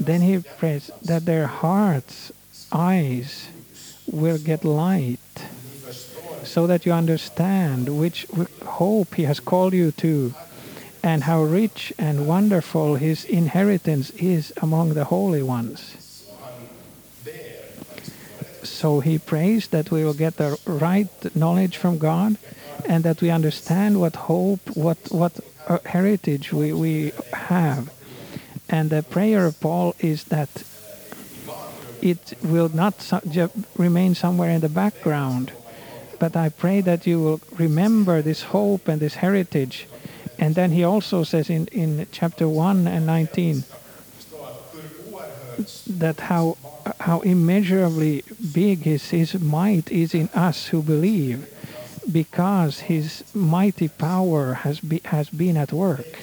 Then he prays that their hearts, eyes will get light so that you understand which hope he has called you to and how rich and wonderful his inheritance is among the holy ones. So he prays that we will get the right knowledge from God and that we understand what hope, what, what uh, heritage we, we have. And the prayer of Paul is that it will not remain somewhere in the background, but I pray that you will remember this hope and this heritage. And then he also says in, in chapter 1 and 19 that how how immeasurably big his, his might is in us who believe because his mighty power has, be, has been at work.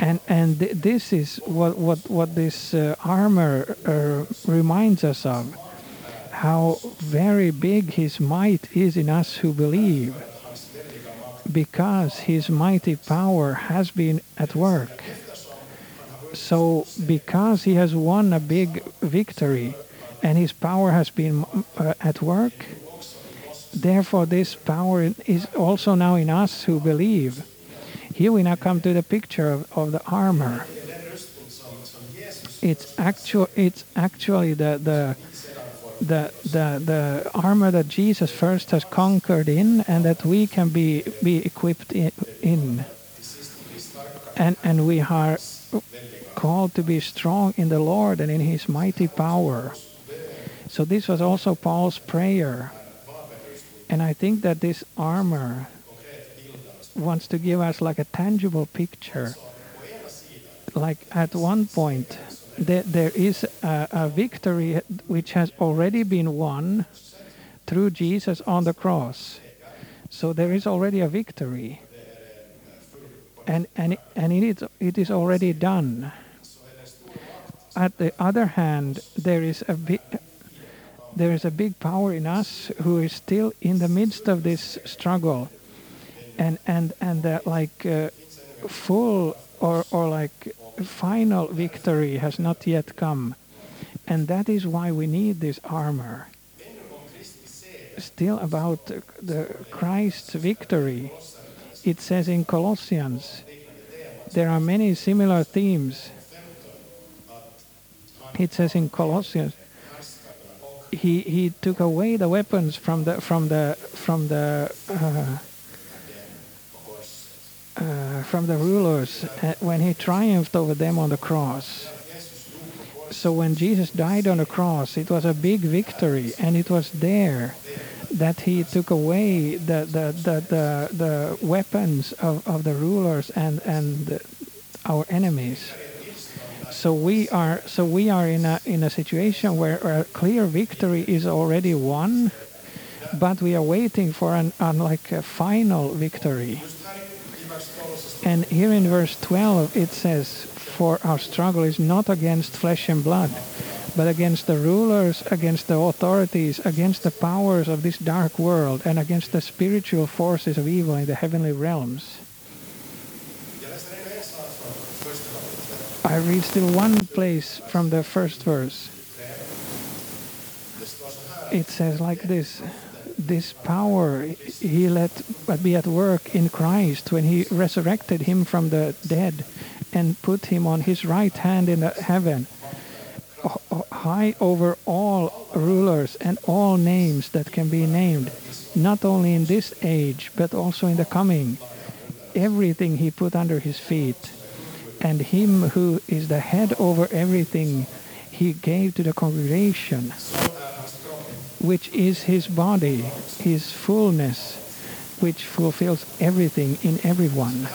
And, and th this is what, what, what this uh, armor uh, reminds us of how very big his might is in us who believe because his mighty power has been at work. So, because he has won a big victory and his power has been uh, at work, therefore, this power is also now in us who believe. Here we now come to the picture of, of the armor. It's actual. It's actually the the the the the armor that Jesus first has conquered in, and that we can be be equipped in. And and we are called to be strong in the Lord and in His mighty power. So this was also Paul's prayer. And I think that this armor wants to give us like a tangible picture. Like at one point, there, there is a, a victory which has already been won through Jesus on the cross. So there is already a victory. And, and, and it, is, it is already done at the other hand, there is a big there is a big power in us who is still in the midst of this struggle, and and and that like uh, full or or like final victory has not yet come, and that is why we need this armor. Still about the Christ's victory, it says in Colossians, there are many similar themes it says in Colossians, he he took away the weapons from the from the from the uh, from the rulers uh, when he triumphed over them on the cross. So when Jesus died on the cross, it was a big victory, and it was there that he took away the the the the, the weapons of, of the rulers and and our enemies so we are so we are in a in a situation where a clear victory is already won, but we are waiting for an, an like a final victory. And here in verse 12 it says, "For our struggle is not against flesh and blood." But against the rulers, against the authorities, against the powers of this dark world, and against the spiritual forces of evil in the heavenly realms. I read still one place from the first verse. It says like this this power he let be at work in Christ when he resurrected him from the dead and put him on his right hand in the heaven high over all rulers and all names that can be named not only in this age but also in the coming. Everything he put under his feet. And him who is the head over everything he gave to the congregation, which is his body, his fullness, which fulfills everything in everyone.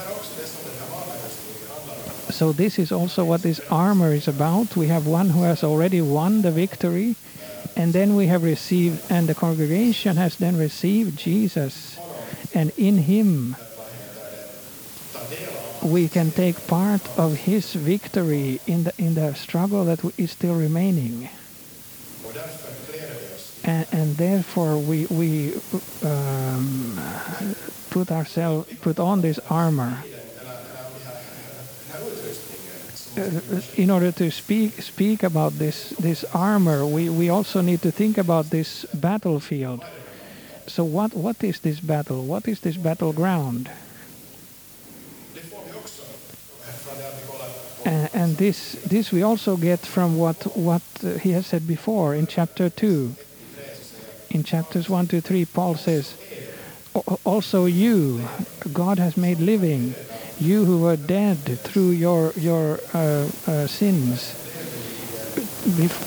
So this is also what this armor is about. We have one who has already won the victory, and then we have received, and the congregation has then received Jesus, and in him we can take part of his victory in the in the struggle that is still remaining. And, and therefore we we um, put ourselves put on this armor. uh, in order to speak speak about this this armor, we, we also need to think about this battlefield. So what what is this battle? What is this battleground? And, and this this we also get from what what he has said before in chapter two. In chapters one to three, Paul says, "Also you, God has made living, you who were dead through your your uh, uh, sins.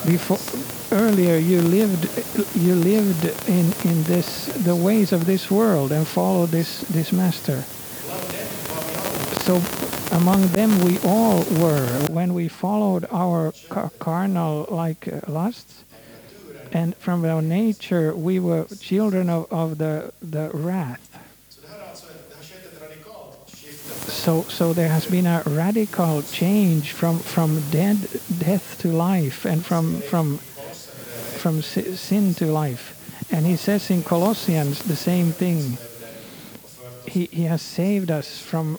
Before earlier, you lived you lived in in this the ways of this world and followed this this master." So among them we all were when we followed our ca- carnal like lusts and from our nature we were children of, of the, the wrath. So so there has been a radical change from from dead death to life and from from from sin to life. And he says in colossians the same thing. He, he has saved us from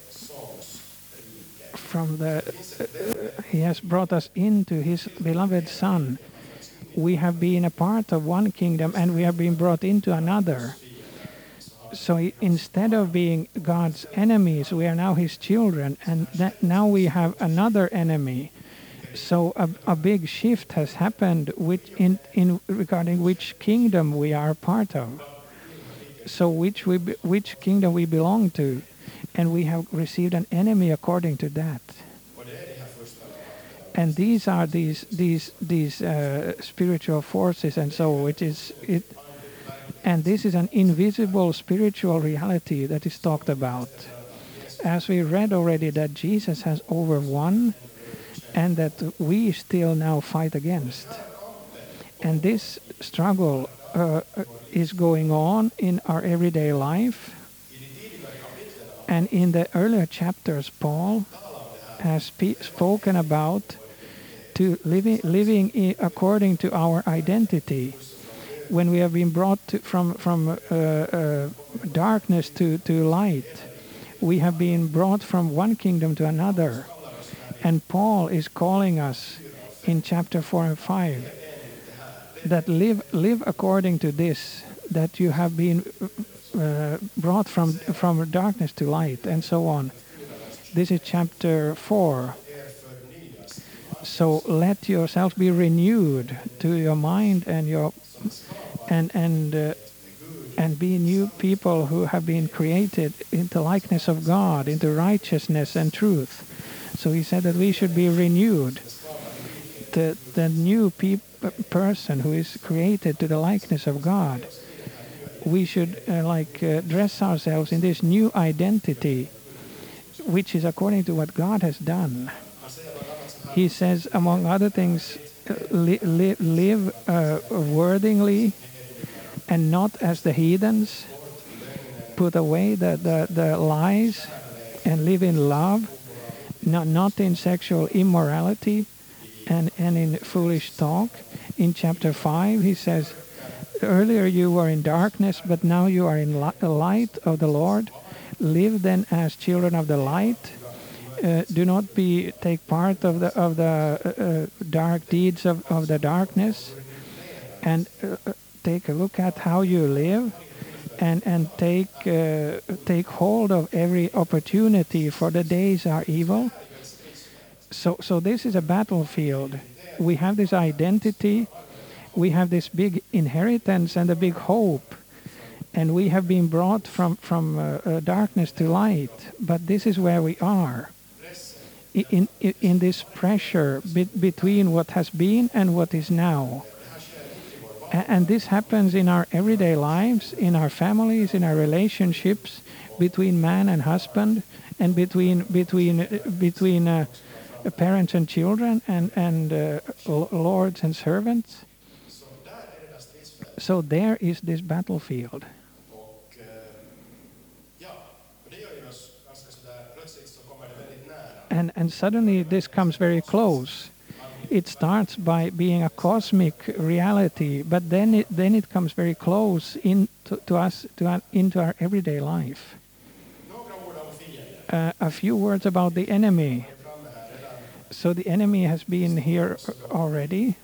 from the uh, he has brought us into his beloved son we have been a part of one kingdom and we have been brought into another. So instead of being god's enemies we are now his children and now we have another enemy. So a, a big shift has happened which in, in regarding which kingdom we are part of. So which we which kingdom we belong to and we have received an enemy according to that and these are these these these uh, spiritual forces and so it is it and this is an invisible spiritual reality that is talked about. As we read already that jesus has overwon and that we still now fight against. And this struggle uh, is going on in our everyday life. And in the earlier chapters paul has spoken about to living living according to our identity. When we have been brought to, from from uh, uh, darkness to to light we have been brought from one kingdom to another. And paul is calling us in chapter 4 and 5 that live live according to this that you have been uh, brought from from darkness to light and so on. This is chapter 4 so let yourselves be renewed to your mind and your and and uh, and be new people who have been created into likeness of God, into righteousness and truth. So he said that we should be renewed. The the new peop- person who is created to the likeness of God. We should uh, like uh, dress ourselves in this new identity, which is according to what God has done he says, among other things, li- li- live uh, and not as the heathens. Put away the, the, the lies and live in love, not, not in sexual immorality and, and in foolish talk. In chapter 5, he says, Earlier you were in darkness, but now you are in li- the light of the Lord. Live then as children of the light uh, do not be take part of the of the uh, uh, dark deeds of, of the darkness and uh, uh, take a look at how you live and and take take hold of every opportunity for the days are evil. So so this is a battlefield. We have this identity we have this big inheritance and a big hope and we have been brought from from uh, uh, darkness to light. But this is where we are in, in, in this pressure be, between what has been and what is now. A- And this happens in our everyday lives, in our families, in our relationships between man and husband, and between between between uh, parents and children, and and uh, lords and servants. So there is this battlefield. And and suddenly this comes very close. It starts by being a cosmic reality but then it then it comes very close into to us to our, into our everyday life. Uh, a few words about the enemy. So the enemy has been here already.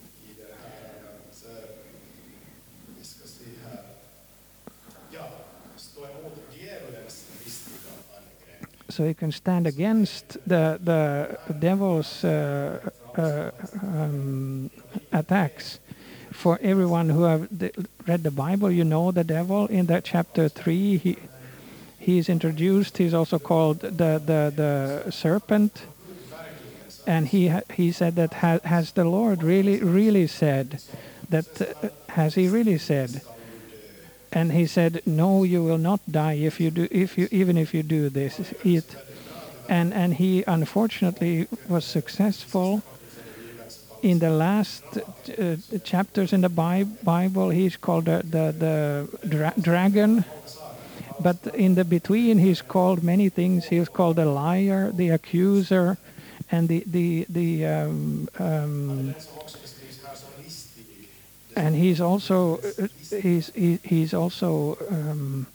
So he can stand against the the devil's uh, uh, um, attacks. For everyone who have read the Bible, you know the devil in that chapter three. He he's introduced. He's also called the the, the serpent. And he he said that ha- has the Lord really really said that uh, has he really said and he said no you will not die if you do if you even if you do this it and and he unfortunately was successful. In the last uh, chapters in the Bi- Bible he's called the the, the dra- dragon. But in the between he's called many things. He's called the liar the accuser and the the the um, um, and he's also uh, he's he, he's also um,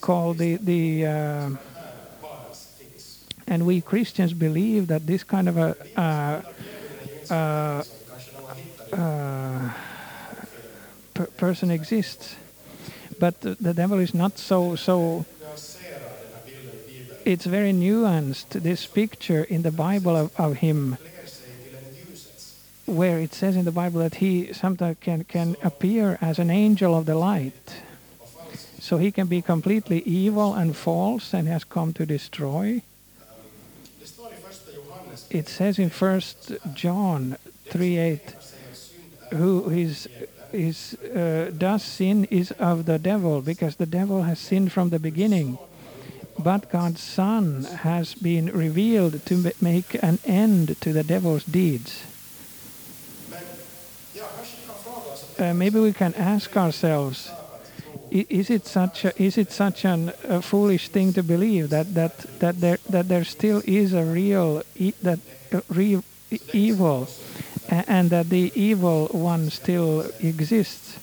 called the the uh, and we Christians believe that this kind of a uh, uh, uh, per- person exists, but the, the devil is not so so. It's very nuanced. This picture in the Bible of, of him, where it says in the Bible that he sometimes can can appear as an angel of the light. So he can be completely evil and false and has come to destroy. It says in First John 3 8, who is is uh, does sin is of the devil because the devil has sinned from the beginning. But God's Son has been revealed to make an end to the devil's deeds. Uh, maybe we can ask ourselves: Is it such a, is it such an, a foolish thing to believe that that that there that there still is a real e- that uh, real evil, and that the evil one still exists?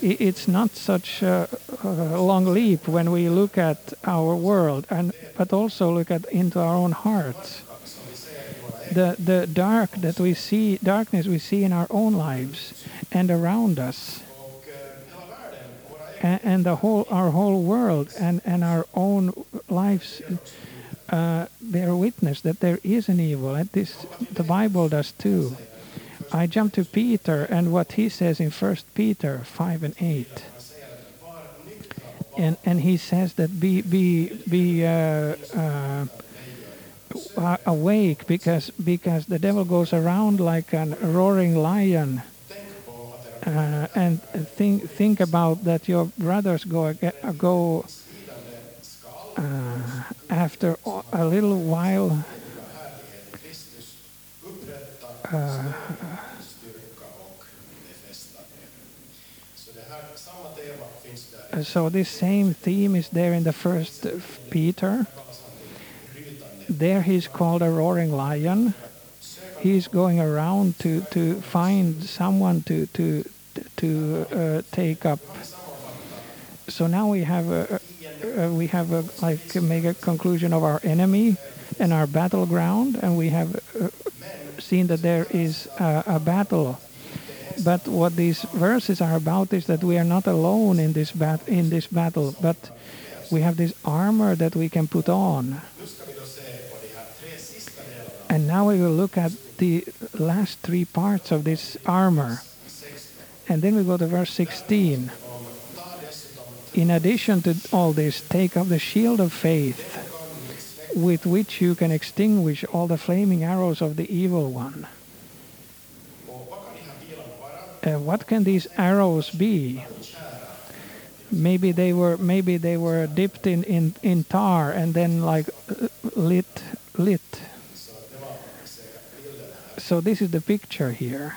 It's not such a, a long leap when we look at our world, and but also look at into our own hearts. The the dark that we see, darkness we see in our own lives and around us. And, and the whole our whole world and, and our own lives uh, bear witness that there is an evil and this the bible does too. I jump to peter and what he says in first peter 5 and 8 and and he says that be be be uh, uh, awake because because the devil goes around like a roaring lion uh, and think think about that your brothers go go uh, after a little while Uh, so this same theme is there in the first Peter. There he's called a roaring lion. He's going around to, to find someone to to to uh, take up. So now we have a, we have a like make a conclusion of our enemy and our battleground, and we have uh, seen that there is a, a battle but what these verses are about is that we are not alone in this bat- in this battle, but we have this armor that we can put on. And now we will look at the last three parts of this armor. And then we go to verse 16. In addition to all this, take up the shield of faith, with which you can extinguish all the flaming arrows of the evil one. Uh, what can these arrows be? Maybe they were maybe they were dipped in, in, in tar and then like uh, lit lit. So this is the picture here.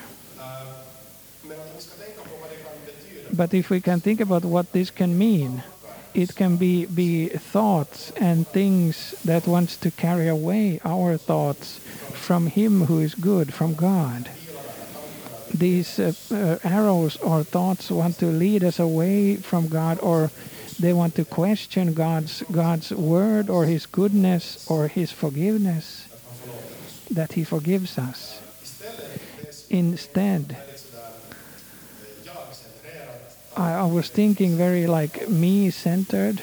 But if we can think about what this can mean, it can be, be thoughts and things that wants to carry away our thoughts from Him who is good, from God. These uh, uh, arrows or thoughts want to lead us away from God, or they want to question God's God's word or His goodness or His forgiveness. that He forgives us. Instead, I, I was thinking very like me centered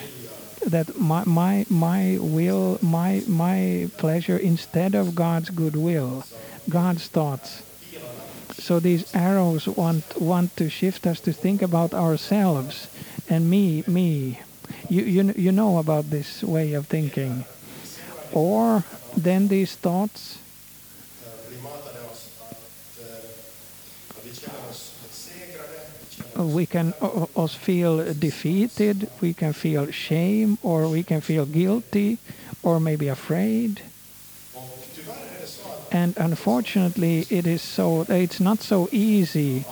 that my, my my will my my pleasure instead of God's goodwill, God's thoughts. So these arrows want want to shift us to think about ourselves and me me. You you, you know about this way of thinking. Or then these thoughts we can uh, us feel defeated, we can feel shame, or we can feel guilty, or maybe afraid. And unfortunately, it is so. It's not so easy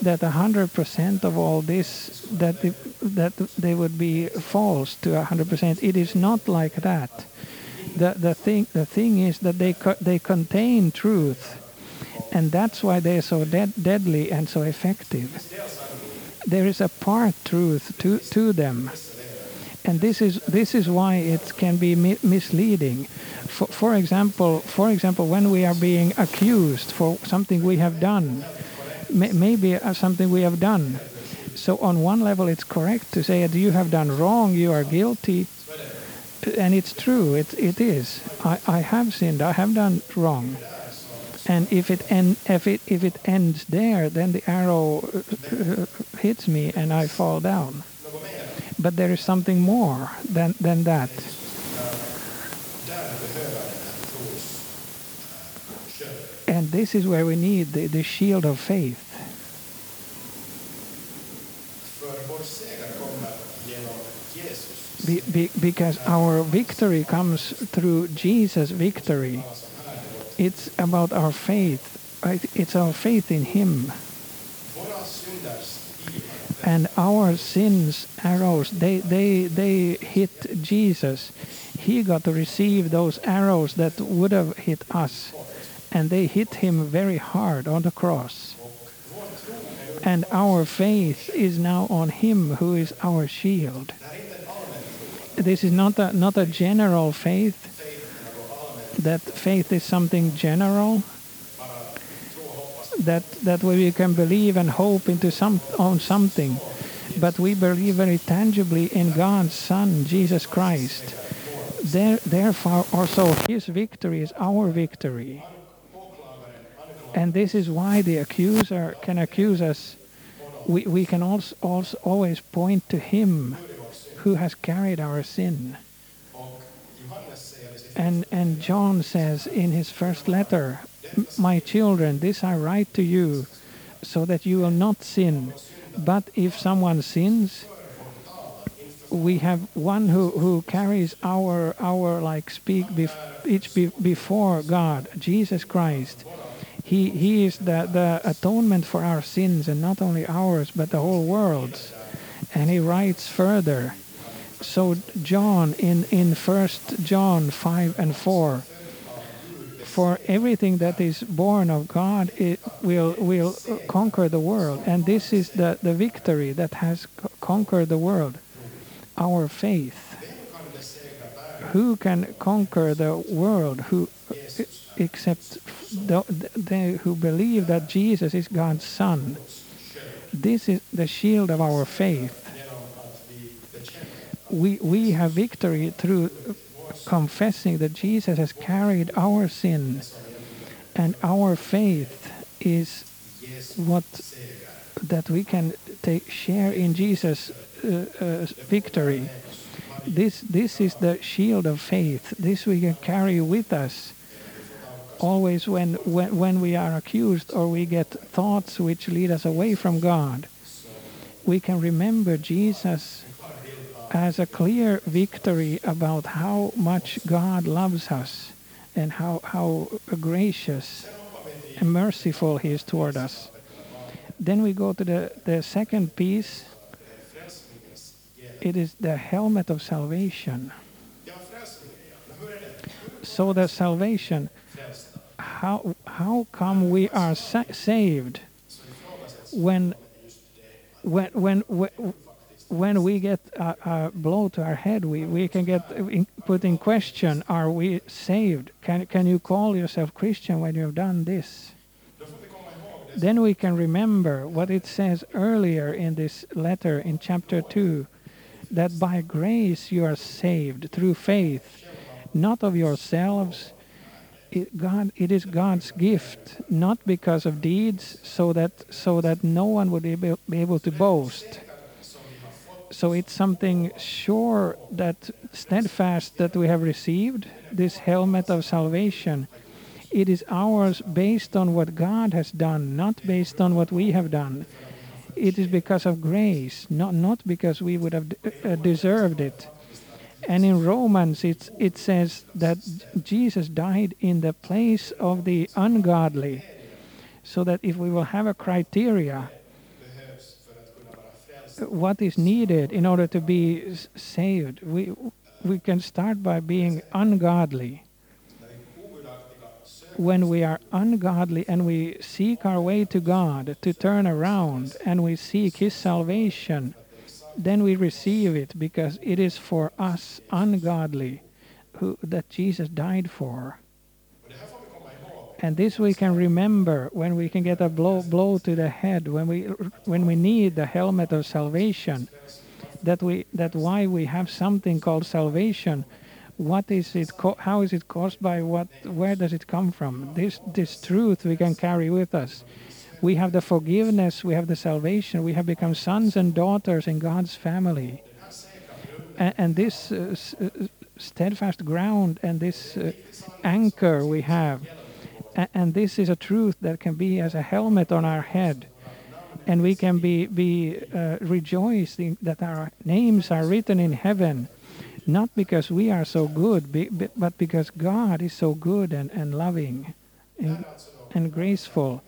that hundred percent of all this that the, that they would be false to hundred percent. It is not like that. The the thing the thing is that they co- they contain truth, and that's why they're so dead, deadly and so effective. There is a part truth to to them, and this is this is why it can be mi- misleading. For, for example, for example, when we are being accused for something we have done, may, maybe uh, something we have done. So on one level, it's correct to say that you have done wrong, you are guilty, and it's true. It it is. I, I have sinned. I have done wrong. And if it end, if it if it ends there, then the arrow uh, hits me and I fall down. But there is something more than than that. And this is where we need the, the shield of faith. Be, be, because our victory comes through Jesus' victory. It's about our faith. It's our faith in Him. And our sins, arrows, they, they, they hit Jesus. He got to receive those arrows that would have hit us. And they hit him very hard on the cross. And our faith is now on Him who is our shield. This is not a, not a general faith, that faith is something general, that, that we can believe and hope into some, on something. But we believe very tangibly in God's Son, Jesus Christ. There, therefore, also His victory is our victory. And this is why the accuser can accuse us. We, we can also, also always point to Him who has carried our sin. And, and John says in his first letter, My children, this I write to you, so that you will not sin. But if someone sins, we have one who, who carries our, our like speak bef- each be- before God, Jesus Christ. He, he is the, the atonement for our sins, and not only ours, but the whole world's. And he writes further, so John in in First John five and four. For everything that is born of God, it will will conquer the world, and this is the the victory that has co- conquered the world, our faith. Who can conquer the world? Who except the, they who believe that Jesus is God's Son? This is the shield of our faith we, we have victory through confessing that Jesus has carried our sin, and our faith is what that we can take share in Jesus' uh, uh, victory. This this is the shield of faith. This we can carry with us always when, when when we are accused or we get thoughts which lead us away from God. We can remember Jesus as a clear victory about how much God loves us and how, how gracious and merciful He is toward us. Then we go to the, the second piece. It is the helmet of salvation. So the salvation, how, how come we are sa- saved when, when, when, when, when we get a, a blow to our head, we, we can get in, put in question: Are we saved? Can can you call yourself Christian when you have done this? Then we can remember what it says earlier in this letter in chapter 2 that by grace you are saved through faith, not of yourselves. It, God, it is God's gift, not because of deeds, so that so that no one would be able to boast. So it's something sure that steadfast that we have received this helmet of salvation. It is ours based on what God has done, not based on what we have done. It is because of grace, not not because we would have uh, deserved it. And in Romans, it, it says that Jesus died in the place of the ungodly, so that if we will have a criteria, what is needed in order to be saved, we, we can start by being ungodly. When we are ungodly and we seek our way to God to turn around and we seek His salvation, then we receive it because it is for us ungodly who, that Jesus died for. And this we can remember when we can get a blow, blow to the head, when we, when we need the helmet of salvation, that, we, that why we have something called salvation. What is it? How is it caused by? What? Where does it come from? This this truth we can carry with us. We have the forgiveness. We have the salvation. We have become sons and daughters in God's family. And, and this uh, uh, steadfast ground and this uh, anchor we have, and this is a truth that can be as a helmet on our head. And we can be be uh, rejoicing that our names are written in heaven not because we are so good but because god is so good and, and loving and, and graceful.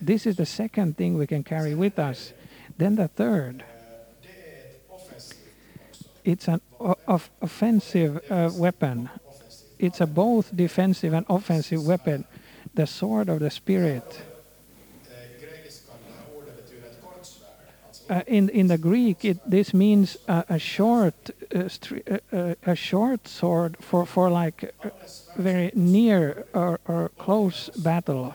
This is the second thing we can carry with us. Then the third it's an offensive uh, weapon. It's a both defensive and offensive weapon the sword of the spirit Uh, in in the Greek, it, this means a, a short, uh, uh, uh, a short sword for for like very near or, or close battle.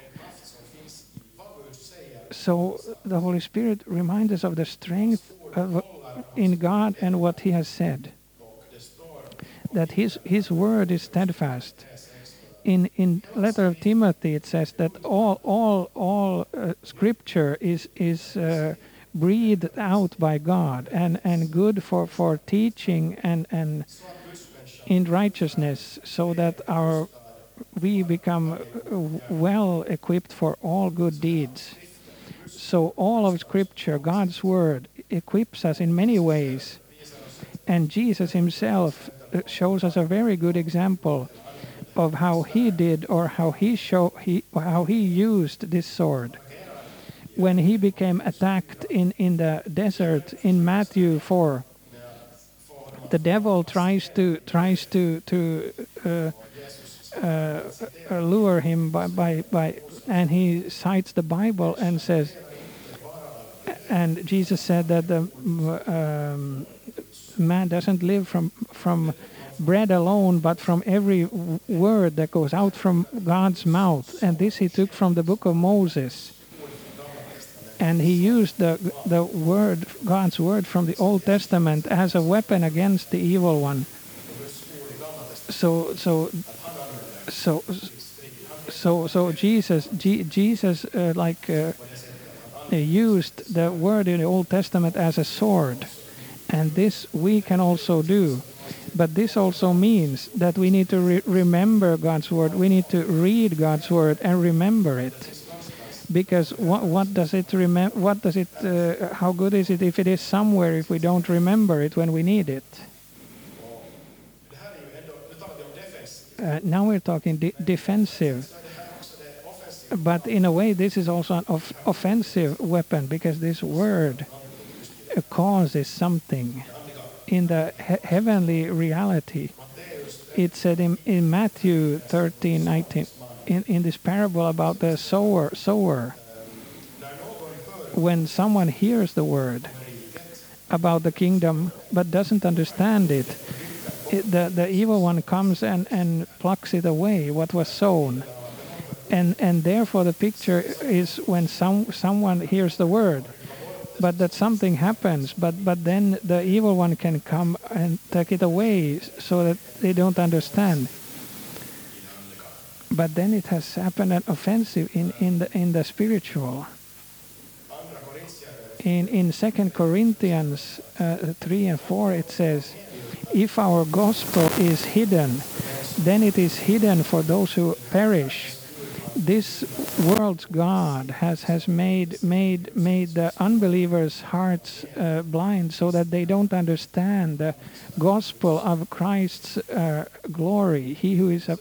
So the Holy Spirit reminds us of the strength of, in God and what He has said. That His His word is steadfast. In in letter of Timothy, it says that all all all uh, Scripture is is. Uh, breathed out by God and, and good for, for teaching and, and in righteousness so that our we become uh, well equipped for all good deeds. So all of scripture, God's word equips us in many ways. And Jesus himself uh, shows us a very good example of how he did or how he show he how he used this sword. When he became attacked in, in the desert in Matthew 4 the devil tries to tries to to uh, uh, lure him by, by by and he cites the Bible and says and Jesus said that the um, man doesn't live from from bread alone but from every word that goes out from God's mouth and this he took from the book of Moses and he used the the word God's word from the Old Testament as a weapon against the evil one. So so so so so Jesus Je- Jesus uh, like uh, used the word in the Old Testament as a sword, and this we can also do. But this also means that we need to re- remember God's word. We need to read God's word and remember it. Because what, what does it remember what does it uh, how good is it if it is somewhere if we don't remember it when we need it? Uh, now we're talking de- defensive. But in a way this is also an off- offensive weapon because this word causes something in the he- heavenly reality. It said in, in matthew 13 19 in, in this parable about the sower sower. When someone hears the word about the kingdom but doesn't understand it, it the, the evil one comes and, and plucks it away, what was sown. And, and therefore, the picture is when some, someone hears the word, but that something happens, but, but then the evil one can come and take it away so that they don't understand. But then it has happened an offensive in, in, the, in the spiritual. In, in 2 Corinthians uh, 3 and 4, it says, If our gospel is hidden, then it is hidden for those who perish. This world's God has, has made, made, made the unbelievers' hearts uh, blind so that they don't understand the gospel of Christ's uh, glory, He who is a,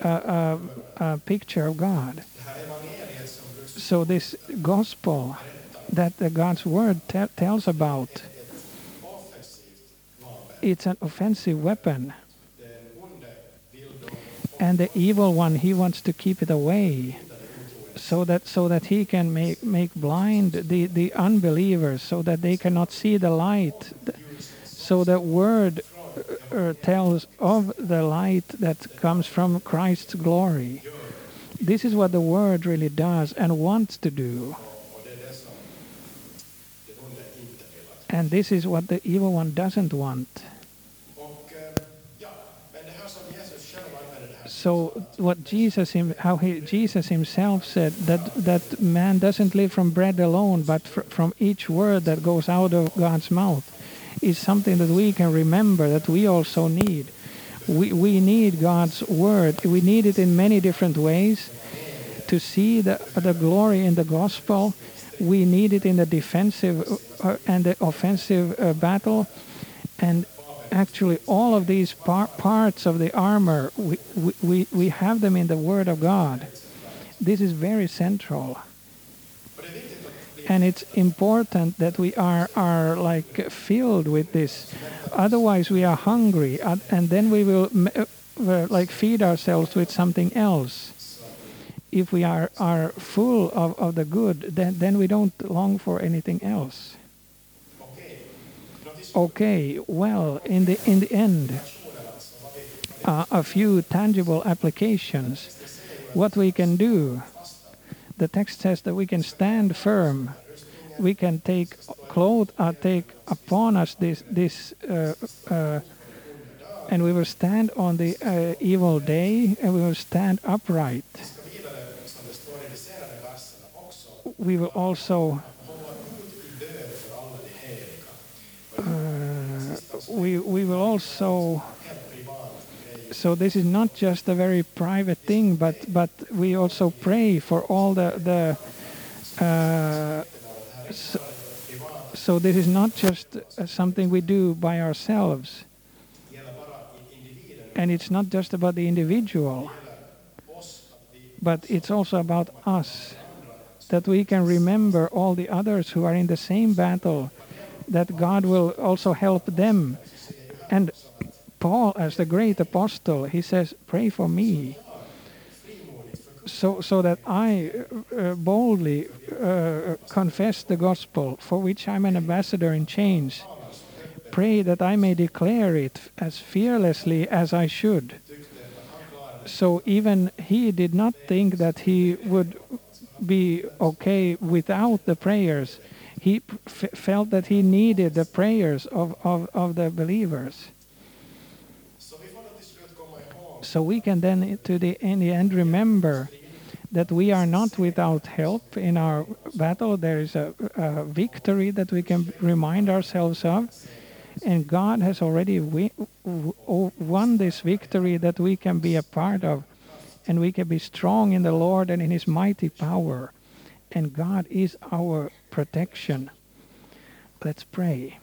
a, a, a picture of God. So, this gospel that the God's word te- tells about, it's an offensive weapon. And the evil one, he wants to keep it away so that so that he can make make blind the, the unbelievers so that they cannot see the light. So the word uh, tells of the light that comes from Christ's glory. This is what the word really does and wants to do. And this is what the evil one doesn't want. So what Jesus, him, how he, Jesus himself said that that man doesn't live from bread alone, but fr- from each word that goes out of God's mouth, is something that we can remember that we also need. We we need God's word. We need it in many different ways to see the the glory in the gospel. We need it in the defensive uh, and the offensive uh, battle, and actually all of these par- parts of the armor we, we, we have them in the word of god. This is very central. And it's important that we are are like filled with this. Otherwise we are hungry uh, and then we will uh, like feed ourselves with something else. If we are are full of, of the good then then we don't long for anything else okay well in the in the end uh, a few tangible applications. What we can do the text says that we can stand firm. We can take clothes uh, take upon us this this uh, uh, and we will stand on the uh, evil day and we will stand upright. We will also uh, we we will also so this is not just a very private thing but but we also pray for all the the uh, so, so, this is not just uh, something we do by ourselves and it's not just about the individual but it's also about us that we can remember all the others who are in the same battle that God will also help them. And Paul, as the great apostle, he says, Pray for me. So, so that I uh, boldly uh, confess the gospel for which I'm an ambassador in chains. Pray that I may declare it as fearlessly as I should. So even he did not think that he would be okay without the prayers he felt that he needed the prayers of, of, of the believers. So we can then, eh, to the, in the end, remember that we are not without help in our battle. There is a, a victory that we can remind ourselves of. And God has already won this victory that we can be a part of. And we can be strong in the Lord and in His mighty power. And God is our protection. Let's pray.